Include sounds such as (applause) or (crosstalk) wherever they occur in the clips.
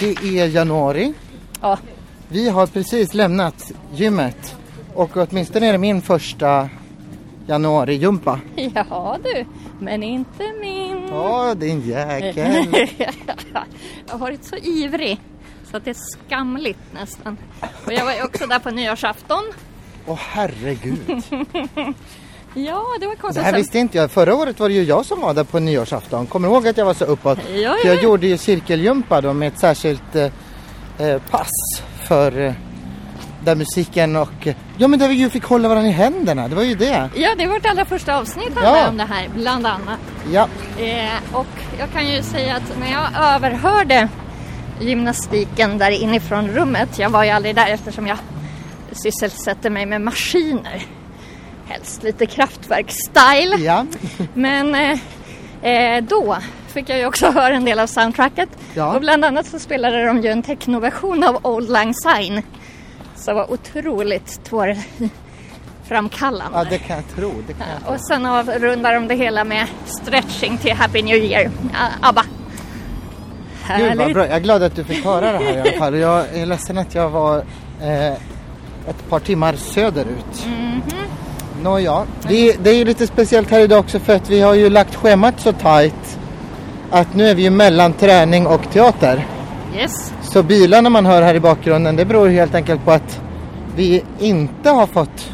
Det är januari. Ja, Vi har precis lämnat gymmet och åtminstone är det min första januari-jumpa. (laughs) ja du, men inte min. Ja, din jäkel. (laughs) jag har varit så ivrig så att det är skamligt nästan. Och jag var ju också där på nyårsafton. Åh herregud. (laughs) Ja, det var Det konstigt. här visste inte jag. Förra året var det ju jag som var där på nyårsafton. Kommer du ihåg att jag var så uppåt? Ja, ja, För Jag ja. gjorde ju cirkeljumpa då med ett särskilt eh, eh, pass för eh, där musiken och... Ja men där vi ju fick hålla varandra i händerna. Det var ju det. Ja, det är vårt allra första avsnitt Ja. om det här, bland annat. Ja. Eh, och jag kan ju säga att när jag överhörde gymnastiken där inifrån rummet, jag var ju aldrig där eftersom jag sysselsätter mig med maskiner. Helst lite kraftverk-style. Ja. Men eh, eh, då fick jag ju också höra en del av soundtracket. Ja. Och bland annat så spelade de ju en technoversion av Old Lang Syne. Som var otroligt tårframkallande. ja, det kan jag tro. Kan jag tro. Och sen avrundar de det hela med stretching till Happy New Year. ABBA. Gud vad Härligt. bra. Jag är glad att du fick höra det här i alla fall. Jag är ledsen att jag var eh, ett par timmar söderut. Mhm. Nåja, det, det är ju lite speciellt här idag också för att vi har ju lagt schemat så tajt att nu är vi ju mellan träning och teater. Yes. Så bilarna man hör här i bakgrunden det beror helt enkelt på att vi inte har fått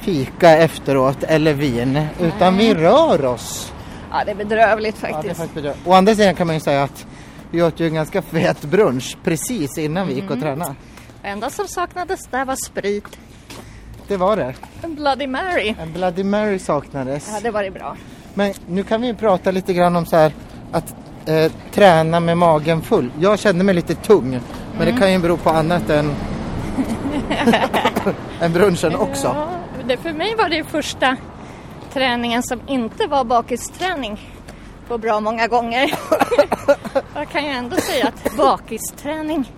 fika efteråt eller vin utan vi rör oss. Ja, det är bedrövligt Ja, det är faktiskt. faktiskt bedrövligt. Å andra sidan kan man ju säga att vi åt ju en ganska fet brunch precis innan vi gick och tränade. Det enda som saknades där var sprit. Det var det. En Bloody Mary. En Bloody Mary saknades. Ja, det var det bra. Men nu kan vi prata lite grann om så här att eh, träna med magen full. Jag kände mig lite tung. Men det kan ju bero på annat än, (laughs) än brunchen också. Ja, det, för mig var det första träningen som inte var bakisträning på bra många gånger. (laughs) Jag kan ju ändå säga att bakisträning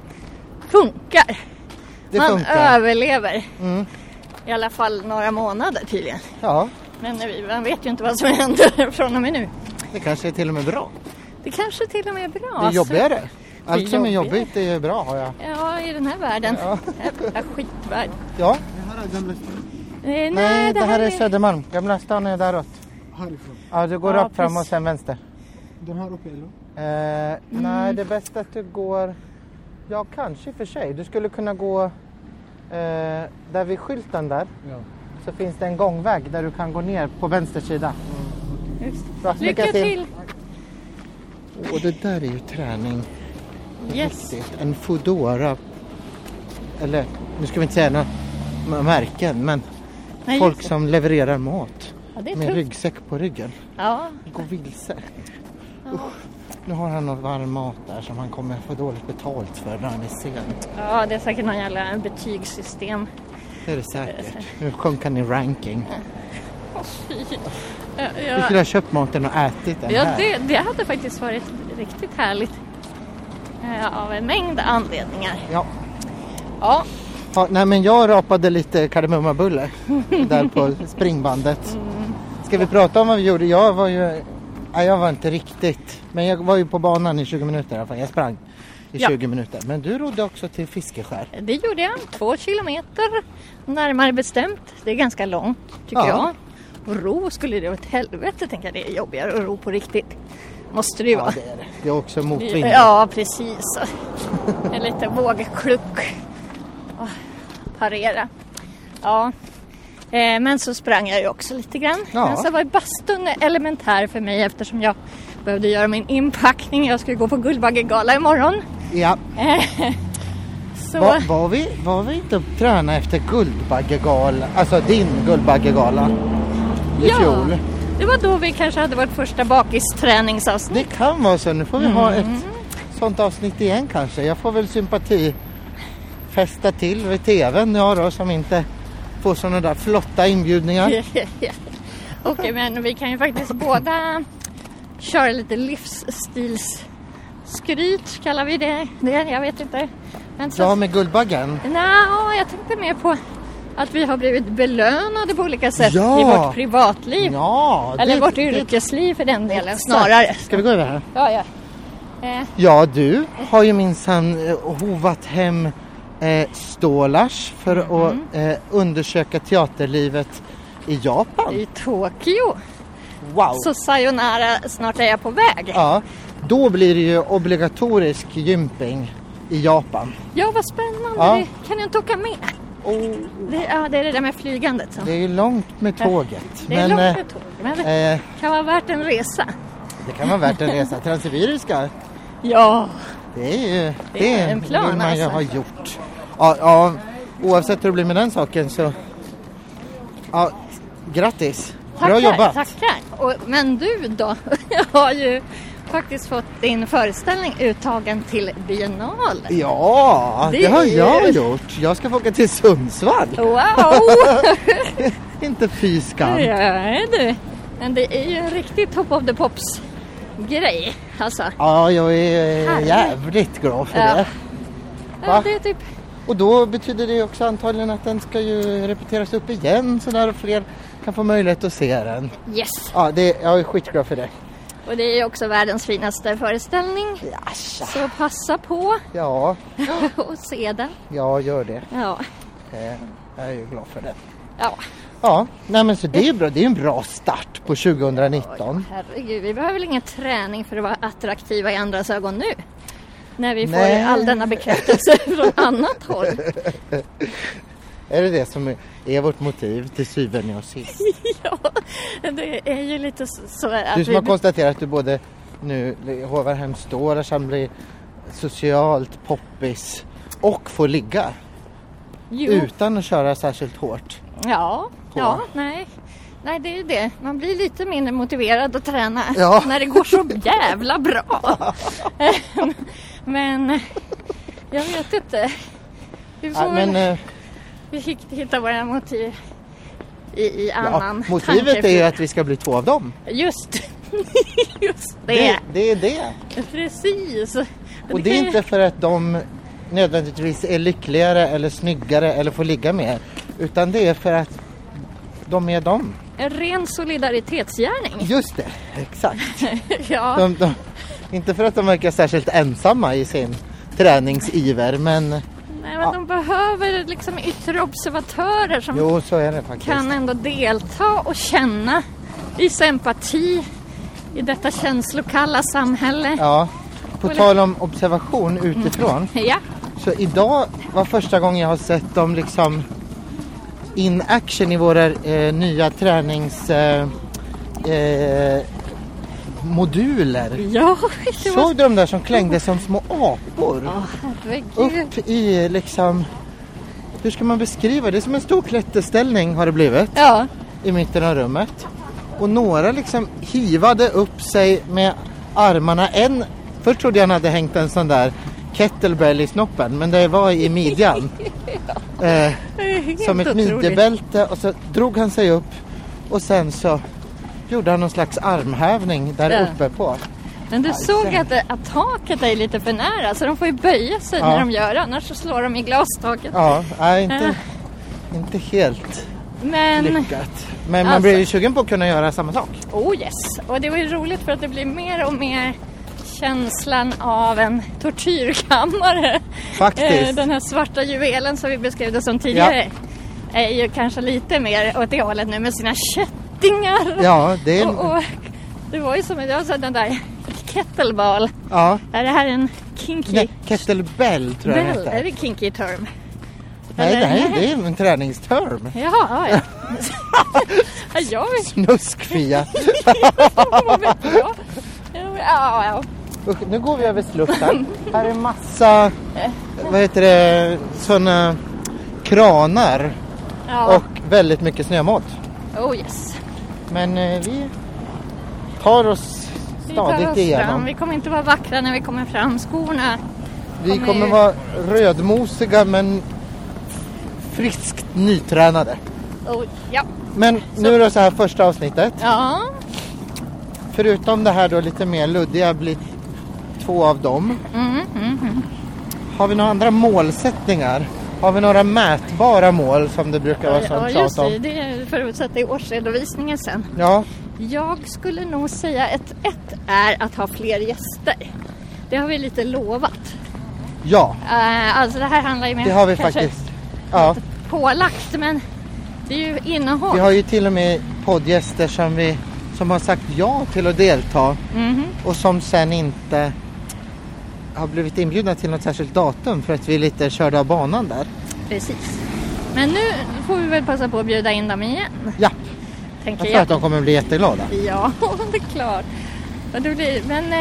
funkar. Det Man funkar. överlever. Mm. I alla fall några månader tydligen. Ja, Men vi- man vet ju inte vad som händer (laughs) från och med nu. det kanske är till och med bra. Det kanske till och med är bra. Det är jobbigare. Allt som är jobbigt är bra har jag. Ja, i den här världen. Ja. Jävla skitvärld. Ja, Eh, nej, nej det här är Södermalm. Gamla stan är däråt. Härifrån. Ja, du går Ja, rakt fram och sen vänster. Den här uppe eller? Eh, Nej, det är bäst att du går... Ja, kanske i och för sig. Du skulle kunna gå eh, där vid skylten där. Ja. Så finns det en gångväg där du kan gå ner på vänster sida. Just. Bra, Lycka till! Och det där är ju träning. Yes. Riktigt. En Foodora. Eller, nu ska vi inte säga några märken, men Nej, folk som levererar mat Ja, med tufft. ryggsäck på ryggen. Ja, Gå vilse. Usch. Nu har han någon varm mat där som han kommer få dåligt betalt för när han är sen. ja, det är säkert någon jävla betygssystem. Det är det säkert. Nu sjönk han i ranking. Åh, fy. Ja, Du skulle ha köpt maten och ätit den Ja, här. det, det hade faktiskt varit riktigt härligt. Eh, Av en mängd anledningar. Ja. Ja, Ja, nej men jag rapade lite kardemummabulle där på springbandet. Ska vi prata om vad vi gjorde? Jag var ju, nej, jag var inte riktigt, men jag var ju på banan i 20 minuter i alla fall. Jag sprang i Ja. 20 minuter. Men du rodde också till Fiskeskär. det gjorde jag. Två kilometer närmare bestämt. Det är ganska långt tycker Ja. jag. Och ro skulle det vara ett helvete tänker jag. Det är jobbigare att ro på riktigt. Måste det ju Ja, vara. det är det. Det är också motvind. Ja, precis. En liten vågkluck. Parera. Ja. Eh, Men så sprang jag ju också lite grann. Ja. Men så var bastun elementär för mig eftersom jag behövde göra min inpackning. Jag skulle gå på Guldbaggegala imorgon. Ja. Eh, Så Var, var, vi, var vi inte och tränade efter Guldbaggegala, alltså din Guldbaggegala i ja, fjol? det var då vi kanske hade vårt första bakisträningsavsnitt. Det kan vara så. Nu får vi ha Mm. ett sånt avsnitt igen kanske. Jag får väl sympati fästa till vid tvn jag då som inte får sådana där flotta inbjudningar. (laughs) Okej, men vi kan ju faktiskt båda köra lite livsstilsskryt, kallar vi det. det jag vet inte. Men så, Ja, med Guldbaggen. Nja, jag tänkte mer på att vi har blivit belönade på olika sätt Ja. i vårt privatliv. Ja, Eller det- vårt det- yrkesliv för den delen snarare. Ska vi gå över här? Ja, ja. Eh, Ja, du har ju minsann eh, hovat hem eh, stålars för att eh, undersöka teaterlivet i Japan. I Tokyo. Wow! Så sayonara, snart är jag på väg. Ja, då blir det ju obligatorisk gymping i Japan. Ja, vad spännande. Ja. Det, kan jag inte åka med? Det, ja, det är det där med flygandet. Som. Det är långt med tåget. Det är men långt eh, med tåg, men det eh, kan vara värt en resa. det kan vara värt en resa. (laughs) Transsibiriska, Ja, det är ju Det är en plan, vill man ju alltså. ha gjort. Ja, ja, oavsett hur det blir med den saken så... Ja, grattis! Bra tackar, jobbat! tackar. Och, men du då? (laughs) Jag har ju faktiskt fått din föreställning uttagen till biennalen. Ja, det, Det har jag gjort. Jag ska få åka till Sundsvall. Wow! (laughs) Inte fy skam. ja, du. Men det är ju en riktig top of the pops grej. Alltså, Ja, jag är jävligt glad för Ja. det. ja, det är typ Och då betyder det också antagligen att den ska ju repeteras upp igen så där fler kan få möjlighet att se den. yes. Ja, det, jag är skitglad för det. Och det är ju också världens finaste föreställning. Jaså. Så passa på Ja, (laughs) och se den. jag gör det. Ja, Eh, Jag är ju glad för det. ja. Ja, nej men så det är bra. Det är en bra start på 2019. herregud. Vi behöver väl ingen träning för att vara attraktiva i andras ögon nu? När vi Nej. får all denna bekräftelse (laughs) från annat håll. (laughs) Är det det som är vårt motiv till syvende och sist? (laughs) Ja, det är ju lite så- att Du som vi... har konstaterat att du både nu hovar hem stålar som blir socialt poppis och får ligga Jo, utan att köra särskilt hårt. ja, på. ja, nej. Nej, det är ju det. Man blir lite mindre motiverad att träna Ja. när det går så jävla bra. Men (laughs) jag vet inte. Vi får Ja, men väl eh, vi hitt- hitta våra motiv i, i ja, annan motivet är ju att vi ska bli två av dem. Just, (laughs) just det. Det, det är det. Precis. Och det är inte för att de nödvändigtvis är lyckligare eller snyggare eller får ligga mer. Utan det är för att de är de. En ren solidaritetsgärning. Just det, exakt. (laughs) ja. De, de, inte för att de verkar särskilt ensamma i sin träningsiver men Nej, men de behöver liksom yttre observatörer som jo kan ändå delta och känna, visa empati i detta känslokalla samhälle. Ja, på tal om observation utifrån. Ja, Så idag var första gången jag har sett dem liksom in action i våra eh, nya tränings eh, eh, moduler. ja (laughs) det var... Såg du de där som klängde som små apor? Herregud. Upp i liksom, hur ska man beskriva det? Är som en stor klätterställning har det blivit Ja, i mitten av rummet. Och några liksom hivade upp sig med armarna. En, först trodde jag han hade hängt en sån där kettlebell i snoppen men det var i midjan. (laughs) eh, är helt som ett otroligt. midjebälte och så drog han sig upp och sen så gjorde han någon slags armhävning där Ja. uppe på. Men du Aj, såg att, att taket är lite för nära så de får ju böja sig Ja. när de gör det annars så slår de i glastaket. Ja, nej, inte, inte helt Men, lyckat. Men man Alltså- blir ju sugen på att kunna göra samma sak. oh yes. Och det var ju roligt för att det blir mer och mer känslan av en tortyrkammare. Faktiskt. Eh, Den här svarta juvelen som vi beskrev det som tidigare är ju kanske lite mer åt det hållet nu med sina kättingar. Ja, det är... Och, och, det var ju som jag sa den där kettleball. Ja, Är det här en kinky nej, kettlebell tror jag bell? Är heter. det kinky term? Nej, eller? nej, det är (laughs) en träningsterm. Jaha, ja. ja (laughs) jag vet Snuskfia. (laughs) Ja, ja, ja. Usch, nu går vi över slussen. Här är massa, vad heter det, sådana kranar ja. och väldigt mycket snömodd. Oh yes. Men eh, vi tar oss Vi tar stadigt oss fram. igenom. Vi kommer inte vara vackra när vi kommer fram. Skorna. Vi kommer vara rödmosiga men friskt nytränade. Oh, ja. Men nu är det så här första avsnittet. Ja. Förutom det här då lite mer luddiga blir två av dem. Mm, mm, mm. Har vi några andra målsättningar? Har vi några mätbara mål som det brukar vara Ja, sånt just tjat det. Om? Det förutsätter i årsredovisningen sen. Ja, Jag skulle nog säga att ett är att ha fler gäster. Det har vi lite lovat. Ja, Eh, alltså det här handlar ju mer det har vi faktiskt. Ja, pålagt men det är ju innehåll. vi har ju till och med poddgäster som, vi, som har sagt ja till att delta Mhm. och som sen inte har blivit inbjudna till något särskilt datum för att vi lite körde av banan där. Precis. Men nu får vi väl passa på att bjuda in dem igen. Ja, Tänker jag tror jag. att de kommer bli jätteglada. Ja, (laughs) det är klart. Men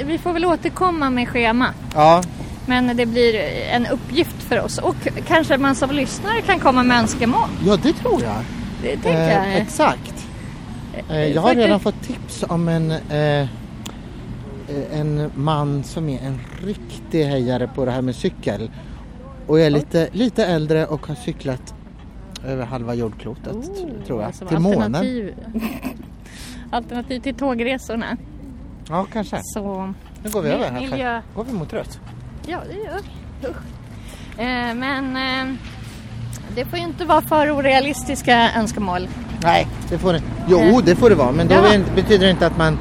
eh, vi får väl återkomma med schema. Ja, Men det blir en uppgift för oss. Och kanske man som lyssnare kan komma med önskemål. ja det tror jag. Det tänker Eh, jag. exakt. Eh, jag har redan fått tips om en, eh, en man som är en riktig hejare på det här med cykel. Och är lite, lite äldre och har cyklat över halva jordklotet Oh, tror jag. alltså till månen. alternativ, alternativ till tågresorna. Ja, kanske. Så Nu går vi över här. miljö- Går vi mot rött? ja, det gör vi. Eh, men eh, det får ju inte vara för orealistiska önskemål. Nej, det får det. Jo, Eh. det får det vara. Men då Ja. betyder det inte att man,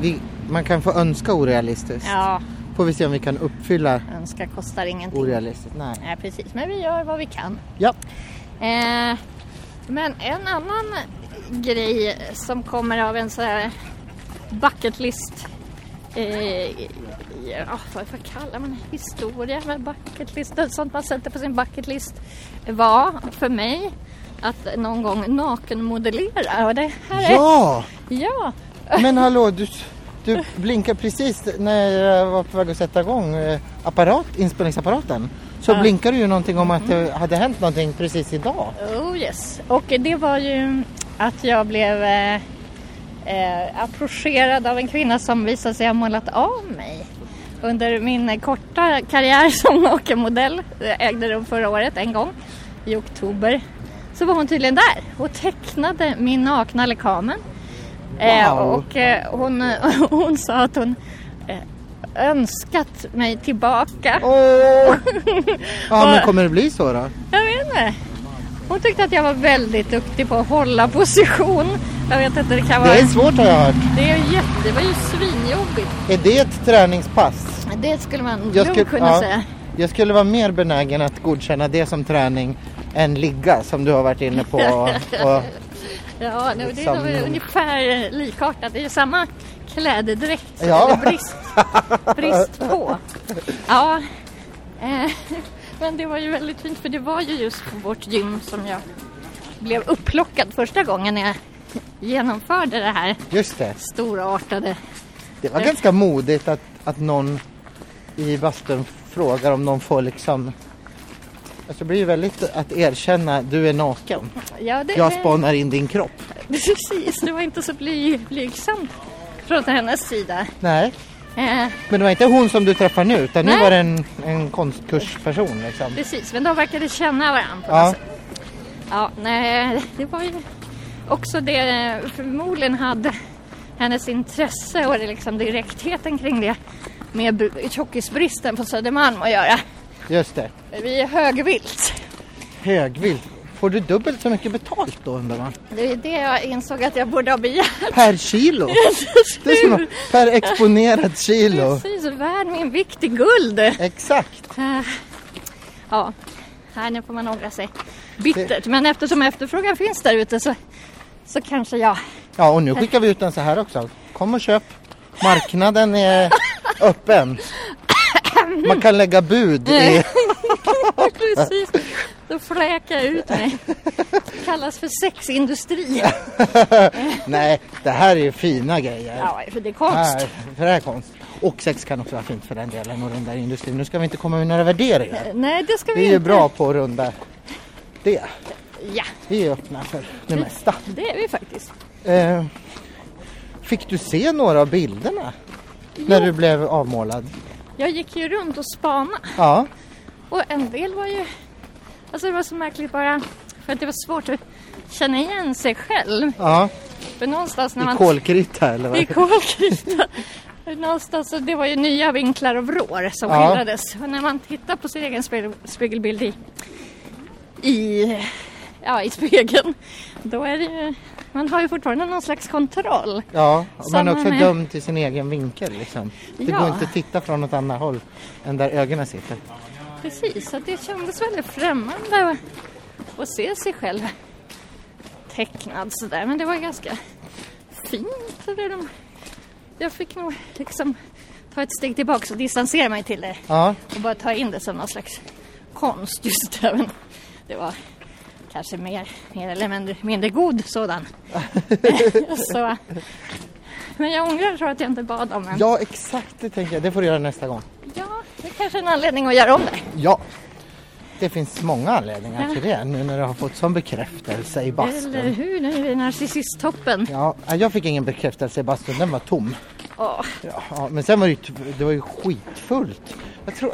vi, man kan få önska orealistiskt. Ja, Får vi se om vi kan uppfylla önska kostar ingenting. orealistiskt. Nej. Nej, precis. Men vi gör vad vi kan. Ja. Eh, men en annan grej som kommer av en sån här bucket list. Eh, ja, vad, vad kallar man historia med bucket list? Sånt man sätter på sin bucket list var för mig att någon gång nakenmodellera. Och det här är, Ja! ja, Men hallå, du, du blinkar precis när jag var på väg att sätta igång eh, apparat, inspelningsapparaten. Så Ja. blinkar du ju någonting om att det hade hänt någonting precis idag. Oh yes. Och det var ju att jag blev eh, eh, approcherad av en kvinna som visade sig ha målat av mig. Under min eh, korta karriär som nakenmodell, det ägde rum förra året en gång i oktober. Så var hon tydligen där och tecknade min nakna lekamen. Eh, Wow. och eh, hon, (laughs) hon sa att hon eh, önskat mig tillbaka. Åh! Ja, men (laughs) kommer det bli så då? Jag vet inte. Hon tyckte att jag var väldigt duktig på att hålla position. Jag vet inte, det kan vara... Det är svårt har jag hört. Det, är jätte... det var ju svinjobbigt. Är det ett träningspass? Det skulle man Jag lugnt skulle- kunna ja. säga. Jag skulle vara mer benägen att godkänna det som träning än ligga som du har varit inne på. (laughs) Och, och, Ja, det, det är nog ungefär likartat. Det är ju samma klädedräkt. Ja. Brist, brist på. Ja. Eh, men det var ju väldigt fint för det var ju just på vårt gym som jag blev upplockad första gången när jag genomförde det här just det. storartade Det var ganska modigt att, att någon i bastun frågar om de får liksom Alltså det blir ju väldigt att erkänna du är naken. Ja, det, Jag spanar in din kropp. (laughs) Precis, det var inte så bly, blygsamt från hennes sida. Nej, Eh, men det var inte hon som du träffar nu utan nu Nej. var det en, en konstkursperson liksom. precis, men de verkade känna varandra på Ja. något sätt. Ja, nej, det var ju också det, förmodligen hade hennes intresse och det liksom direktheten kring det med br- tjockisbristen på Södermalm att göra. Just det. Vi är högvilt. Högvilt. Får du dubbelt så mycket betalt då undrar man? Det är det jag insåg att jag borde ha begärt. Per kilo? Det är som per exponerat kilo. Precis, värd min vikt i guld. Exakt. Eh, Ja, här nu får man ångra sig. Bittert, men eftersom efterfrågan finns där ute så, så kanske jag... Ja och nu skickar vi ut den så här också. Kom och köp. Marknaden är öppen. (laughs) Man kan lägga bud i... (laughs) Precis, då fläkar jag ut mig. Det kallas för sexindustri. (laughs) Nej, det här är ju fina grejer. Ja, för det är Här, konst. för det här är konst. Och sex kan också vara fint för den delen och den där industrin. Nu ska vi inte komma med några värderingar. Nej, det ska vi Vi är ju inte. bra på att runda det. Ja, Vi är öppna för det mesta. det är vi faktiskt. Eh, fick du se några av bilderna? När du blev avmålad? Jag gick ju runt och spanade Ja, och en del var ju... Alltså det var så märkligt bara för att det var svårt att känna igen sig själv. ja. För någonstans när I man... kolkrita eller vad? I kolkrita. Någonstans, så det var ju nya vinklar och vrår som Ja. skildrades. Och när man tittar på sin egen spegel, spegelbild i, i, ja, i spegeln, då är det ju man har ju fortfarande någon slags kontroll. Ja, och man är också med- dömd till sin egen vinkel liksom. Det Ja. går inte att titta från något annat håll än där ögonen sitter. Precis, så det kändes väldigt främmande att, se sig själv tecknad sådär. Men det var ganska fint. de- Jag fick nog liksom ta ett steg tillbaka och distansera mig till det Ja, och bara ta in det som någon slags konst just även. Det var kanske mer, mer eller mindre, mindre god sådan. (laughs) så, men jag ångrar tror att jag inte bad om en. ja exakt det tänker jag. Det får du göra nästa gång. Ja, det är kanske är en anledning att göra om det. Ja, det finns många anledningar Ja. till det nu när du har fått sån bekräftelse i Eller bastun. hur, nu är vi narcissisttoppen. Ja, jag fick ingen bekräftelse i bastun, den var tom. Åh, Ja, men sen var det ju, det var ju skitfullt. Jag tror,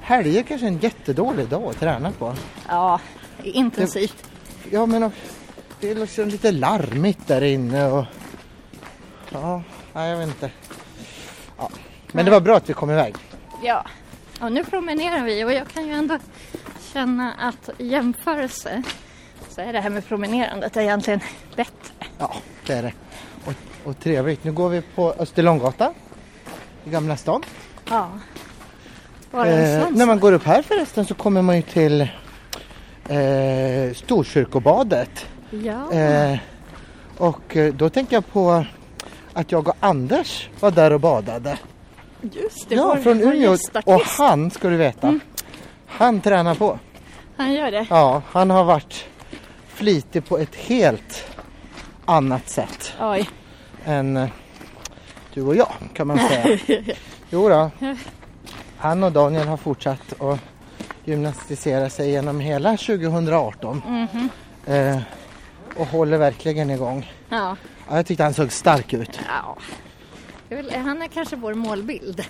helger kanske är en jättedålig dag att träna på. ja, intensivt. Ja men det är liksom lite larmigt där inne och... Ja, nej, jag vet inte. Ja. Men det var bra att vi kom iväg. Ja. Och nu promenerar vi och jag kan ju ändå känna att i jämförelse så är det här med promenerandet egentligen bättre. Ja, det är det. Och, och trevligt. Nu går vi på Österlånggatan i Gamla stan. Ja. Bara en Eh, när man går upp här förresten så kommer man ju till eh, Storkyrkobadet. Ja. Eh, och eh, då tänker jag på att jag och Anders var där och badade. just det. ja, vår- från vår Umeå. Och han, ska du veta, han tränar på. Han gör det. Ja, han har varit flitig på ett helt annat sätt Oj. än eh, du och jag kan man säga. (laughs) Jo då. (laughs) Han och Daniel har fortsatt att gymnastisera sig genom hela 2018. Mhm. Eh, och håller verkligen igång. Ja. Ja, jag tyckte han såg stark ut. ja. Det Han är kanske vår målbild.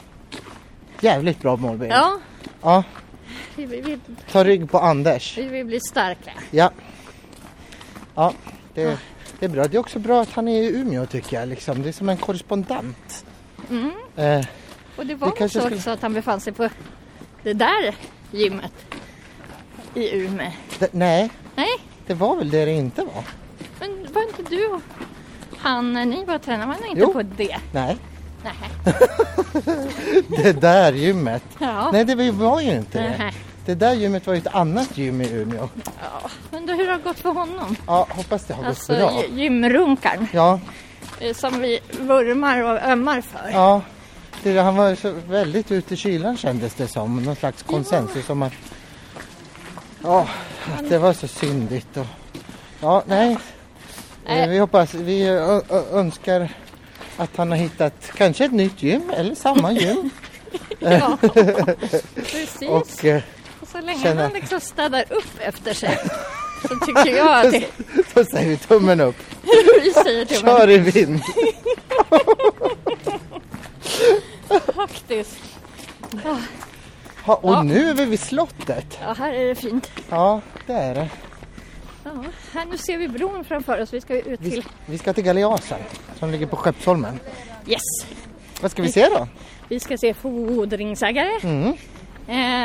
Jävligt bra målbild. Ja. Ja, Vi vi ta rygg på Anders. vi vill bli starka. Ja. Ja, det, det är bra. Det är också bra att han är i Umeå tycker jag. Liksom. Det är som en korrespondent. Mm. Eh, Och det var Vi väl kanske så skulle- också att han befann sig på det där gymmet i Umeå. det, nej, Nej, det var väl det det inte var. men var inte du och han, ni var tränare, var inte Jo. på det? Nej, Nej. (laughs) det där gymmet. Ja. Nej, det var ju inte det. Nej. Det där gymmet var ju ett annat gym i Umeå. ja. Men då, hur har det gått för honom? Ja, hoppas det har gått Alltså bra. gy- gymrunkarn Ja, eh, som vi vurmar och ömmar för. ja. Det, han var så väldigt ute i kylan kändes det som. Någon slags konsensus om att, ja, att det var så syndigt. Och, ja, nej. Nej. Eh, Vi hoppas, vi önskar att han har hittat kanske ett nytt gym eller samma gym. (laughs) Ja. (laughs) Precis. och eh, Och så länge känner- han liksom städar upp efter sig så tycker jag att (laughs) det, så säger vi tummen upp. vi säger honom Kör i vind. Faktiskt. Ha, och Ja. nu är vi vid slottet. ja, här är det fint. Ja, det är det. Ja, här nu ser vi bron framför oss. Vi ska ju ut Vi, till... vi ska till Galeasen som ligger på Skeppsholmen. Yes! Vad ska vi se då? Vi ska se fordringsägare. Mm.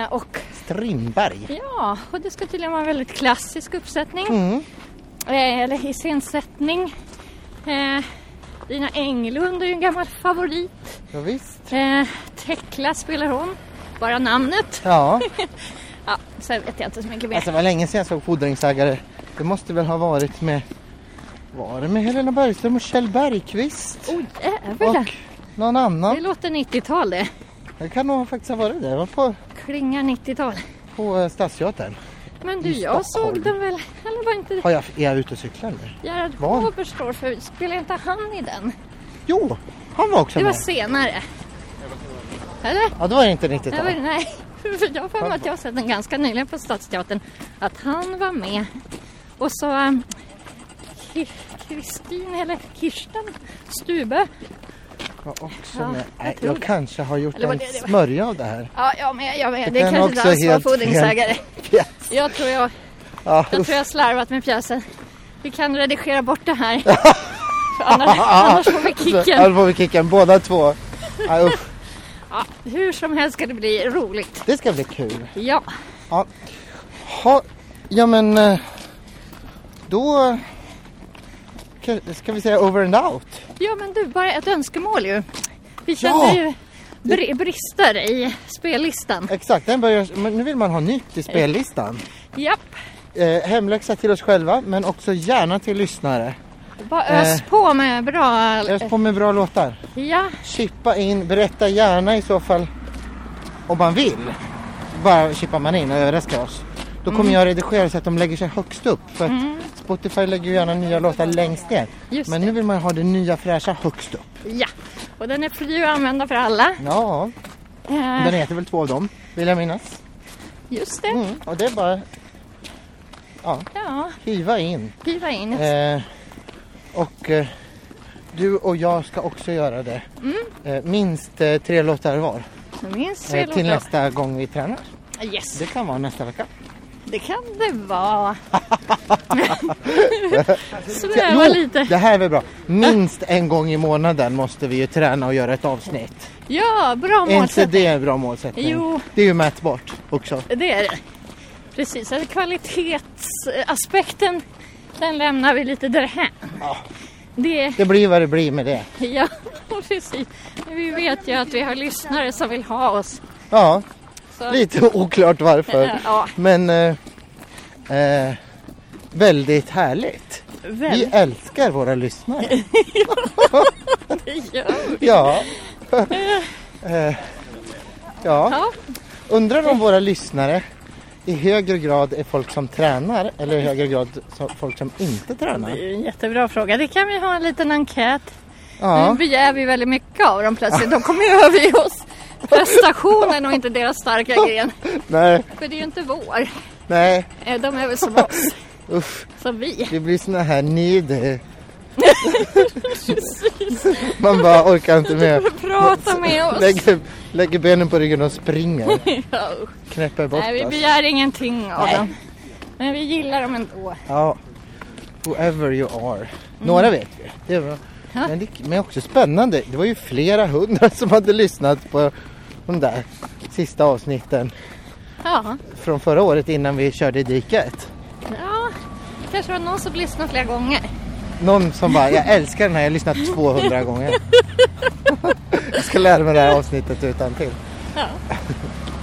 Eh, och Strindberg. ja, och det ska tydligen vara en väldigt klassisk uppsättning. Mm. Eh, eller iscensättning. Eh, Dina Englund är ju en gammal favorit. Ja, visst. Eh, Tekla spelar hon. Bara namnet. Ja, (laughs) Ja, sen vet jag inte så mycket mer. alltså det var länge sedan jag såg Fordringsägare. Det måste väl ha varit med, var det med Helena Bergström och Kjell Bergqvist? Oj, jävlar. Och någon Det annan. låter 90-tal det. Det kan nog faktiskt ha varit det. Det var på, Klingar 90-tal. på eh, Stadsteatern. Men du, jag såg den väl. Eller var inte Har jag, är jag ute och cyklar nu? Gerhard Var? Oberstdorf, spelade inte han i den? Jo, han var också Det var med. senare. Eller? Ja, då var det inte Det 90-tal. var, nej, (laughs) för jag har för mig att jag har sett den ganska nyligen på Stadsteatern. Att han var med. Och så um, Ki- Kristin eller Kirsten Stube. Var också Ja, med. jag jag kanske har gjort Eller en det- det smörja av det här. Ja, jag med. Jag med. Det Det, kan kanske också inte alls var. Yes. Jag tror jag, Ja, jag tror jag slarvat med pjäsen. Vi kan redigera bort det här. (laughs) Annars, annars får vi kicken. Här får vi kicken båda två. Ja, hur som helst ska det bli roligt. Det ska bli kul. Ja, Ja, ha, ja men eh, då Ska vi säga over and out? Ja men du, bara ett önskemål ju. Vi kände Ja. ju br- brister i spellistan. Exakt, den börjar, men nu vill man ha nytt i spellistan. Japp, Eh, hemläxa till oss själva men också gärna till lyssnare. bara ös Eh. på med bra... Ös på med bra låtar. Ja, Chippa in, berätta gärna i så fall om man vill. Bara chippar man in och överraskar oss. Då kommer Mm. jag redigera så att de lägger sig högst upp. För att Spotify lägger ju gärna nya låtar längst ner. Just Men det. nu vill man ha det nya fräscha högst upp. ja. Och den är fri att använda för alla. Ja, Eh, den heter väl två av dem, vill jag minnas. just det. Mm, och det är bara ja, Ja, hiva in. skriva in. Eh, och eh, du och jag ska också göra det. Eh, minst eh, tre låtar var. Minst tre Eh, till låtar. nästa gång vi tränar. Yes, Det kan vara nästa vecka. Det kan det vara. (laughs) Sväva lite. det här är väl bra. Minst en gång i månaden måste vi ju träna och göra ett avsnitt. Ja, bra Är inte målsättning. det en bra målsättning? Jo. Det är ju mätbart också. Det är det. Precis, så kvalitetsaspekten den lämnar vi lite därhän. Ja. Det, Det blir vad det blir med det. ja, (laughs) precis. Vi vet ju att vi har lyssnare som vill ha oss. Ja, Så, lite oklart varför. (laughs) Ja, Men eh, eh, väldigt härligt. Vi väl, älskar våra lyssnare. (laughs) det gör vi. Ja. (laughs) Eh, ja. Ja, Undrar om våra lyssnare i högre grad är folk som tränar eller i högre grad folk som inte det tränar? är en jättebra fråga. Det kan vi ha en liten enkät. Nu Ja, begär vi väldigt mycket av dem plötsligt. De kommer ju överge oss prestationen och inte deras starka gren. nej, För det är ju inte vår. nej, Eh, De är väl som oss, (laughs) usch, som vi. det blir såna här nider. Man bara orkar inte med. Prata med oss. Lägger, lägger benen på ryggen och springer. (laughs) Ja, Knäpper bort Nej, vi begär ingenting av Nej. dem. Men vi gillar dem ändå. Ja, whoever you are. Några vet vi. Det var, Ja. men, det, men också spännande. Det var ju flera hundra som hade lyssnat på de där sista avsnitten Ja, från förra året innan vi körde i diket. ja. kanske var någon som lyssnade flera gånger. Någon som bara, jag älskar den här, jag har lyssnat 200 gånger. (laughs) jag ska lära mig det här avsnittet utan till. Ja.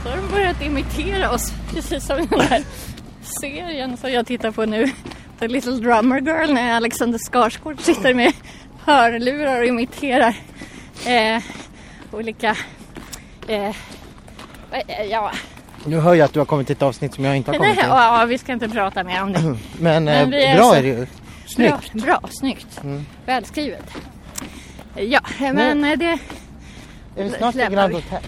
Så har de börjat imitera oss, precis som den här serien som jag tittar på nu. The Little Drummer Girl när Alexander Skarsgård sitter med hörlurar och imiterar eh, olika... Eh, eh, ja, Nu hör jag att du har kommit till ett avsnitt som jag inte har kommit till. ja, vi ska inte prata mer om det. (clears throat) Men, eh, Men vi är bra så- är det ju. Snyggt. Bra, bra snyggt. Mm. Välskrivet. Ja, men eh, det... Är vi snart i Grand. Hotel?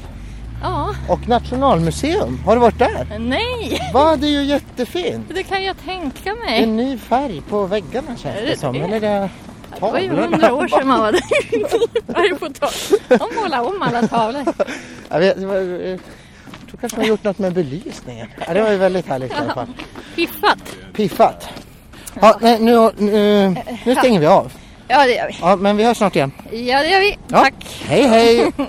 Ja, Och Nationalmuseum, har du varit där? nej! Va, det är ju jättefint. Det kan jag tänka En mig. ny färg på väggarna känns det som. Eller det Det var ju hundra år sedan man var där. (laughs) Var på? De målade om alla tavlor. Jag, vet, jag tror kanske har gjort något med belysningen. Ja, det var ju väldigt härligt i alla fall. Fiffat. Piffat. Ja, nej, nu, nu, nu stänger vi av. Ja, det gör vi. Ja, men vi hörs snart igen. Ja, det gör vi. Ja. Tack. Hej hej! (laughs)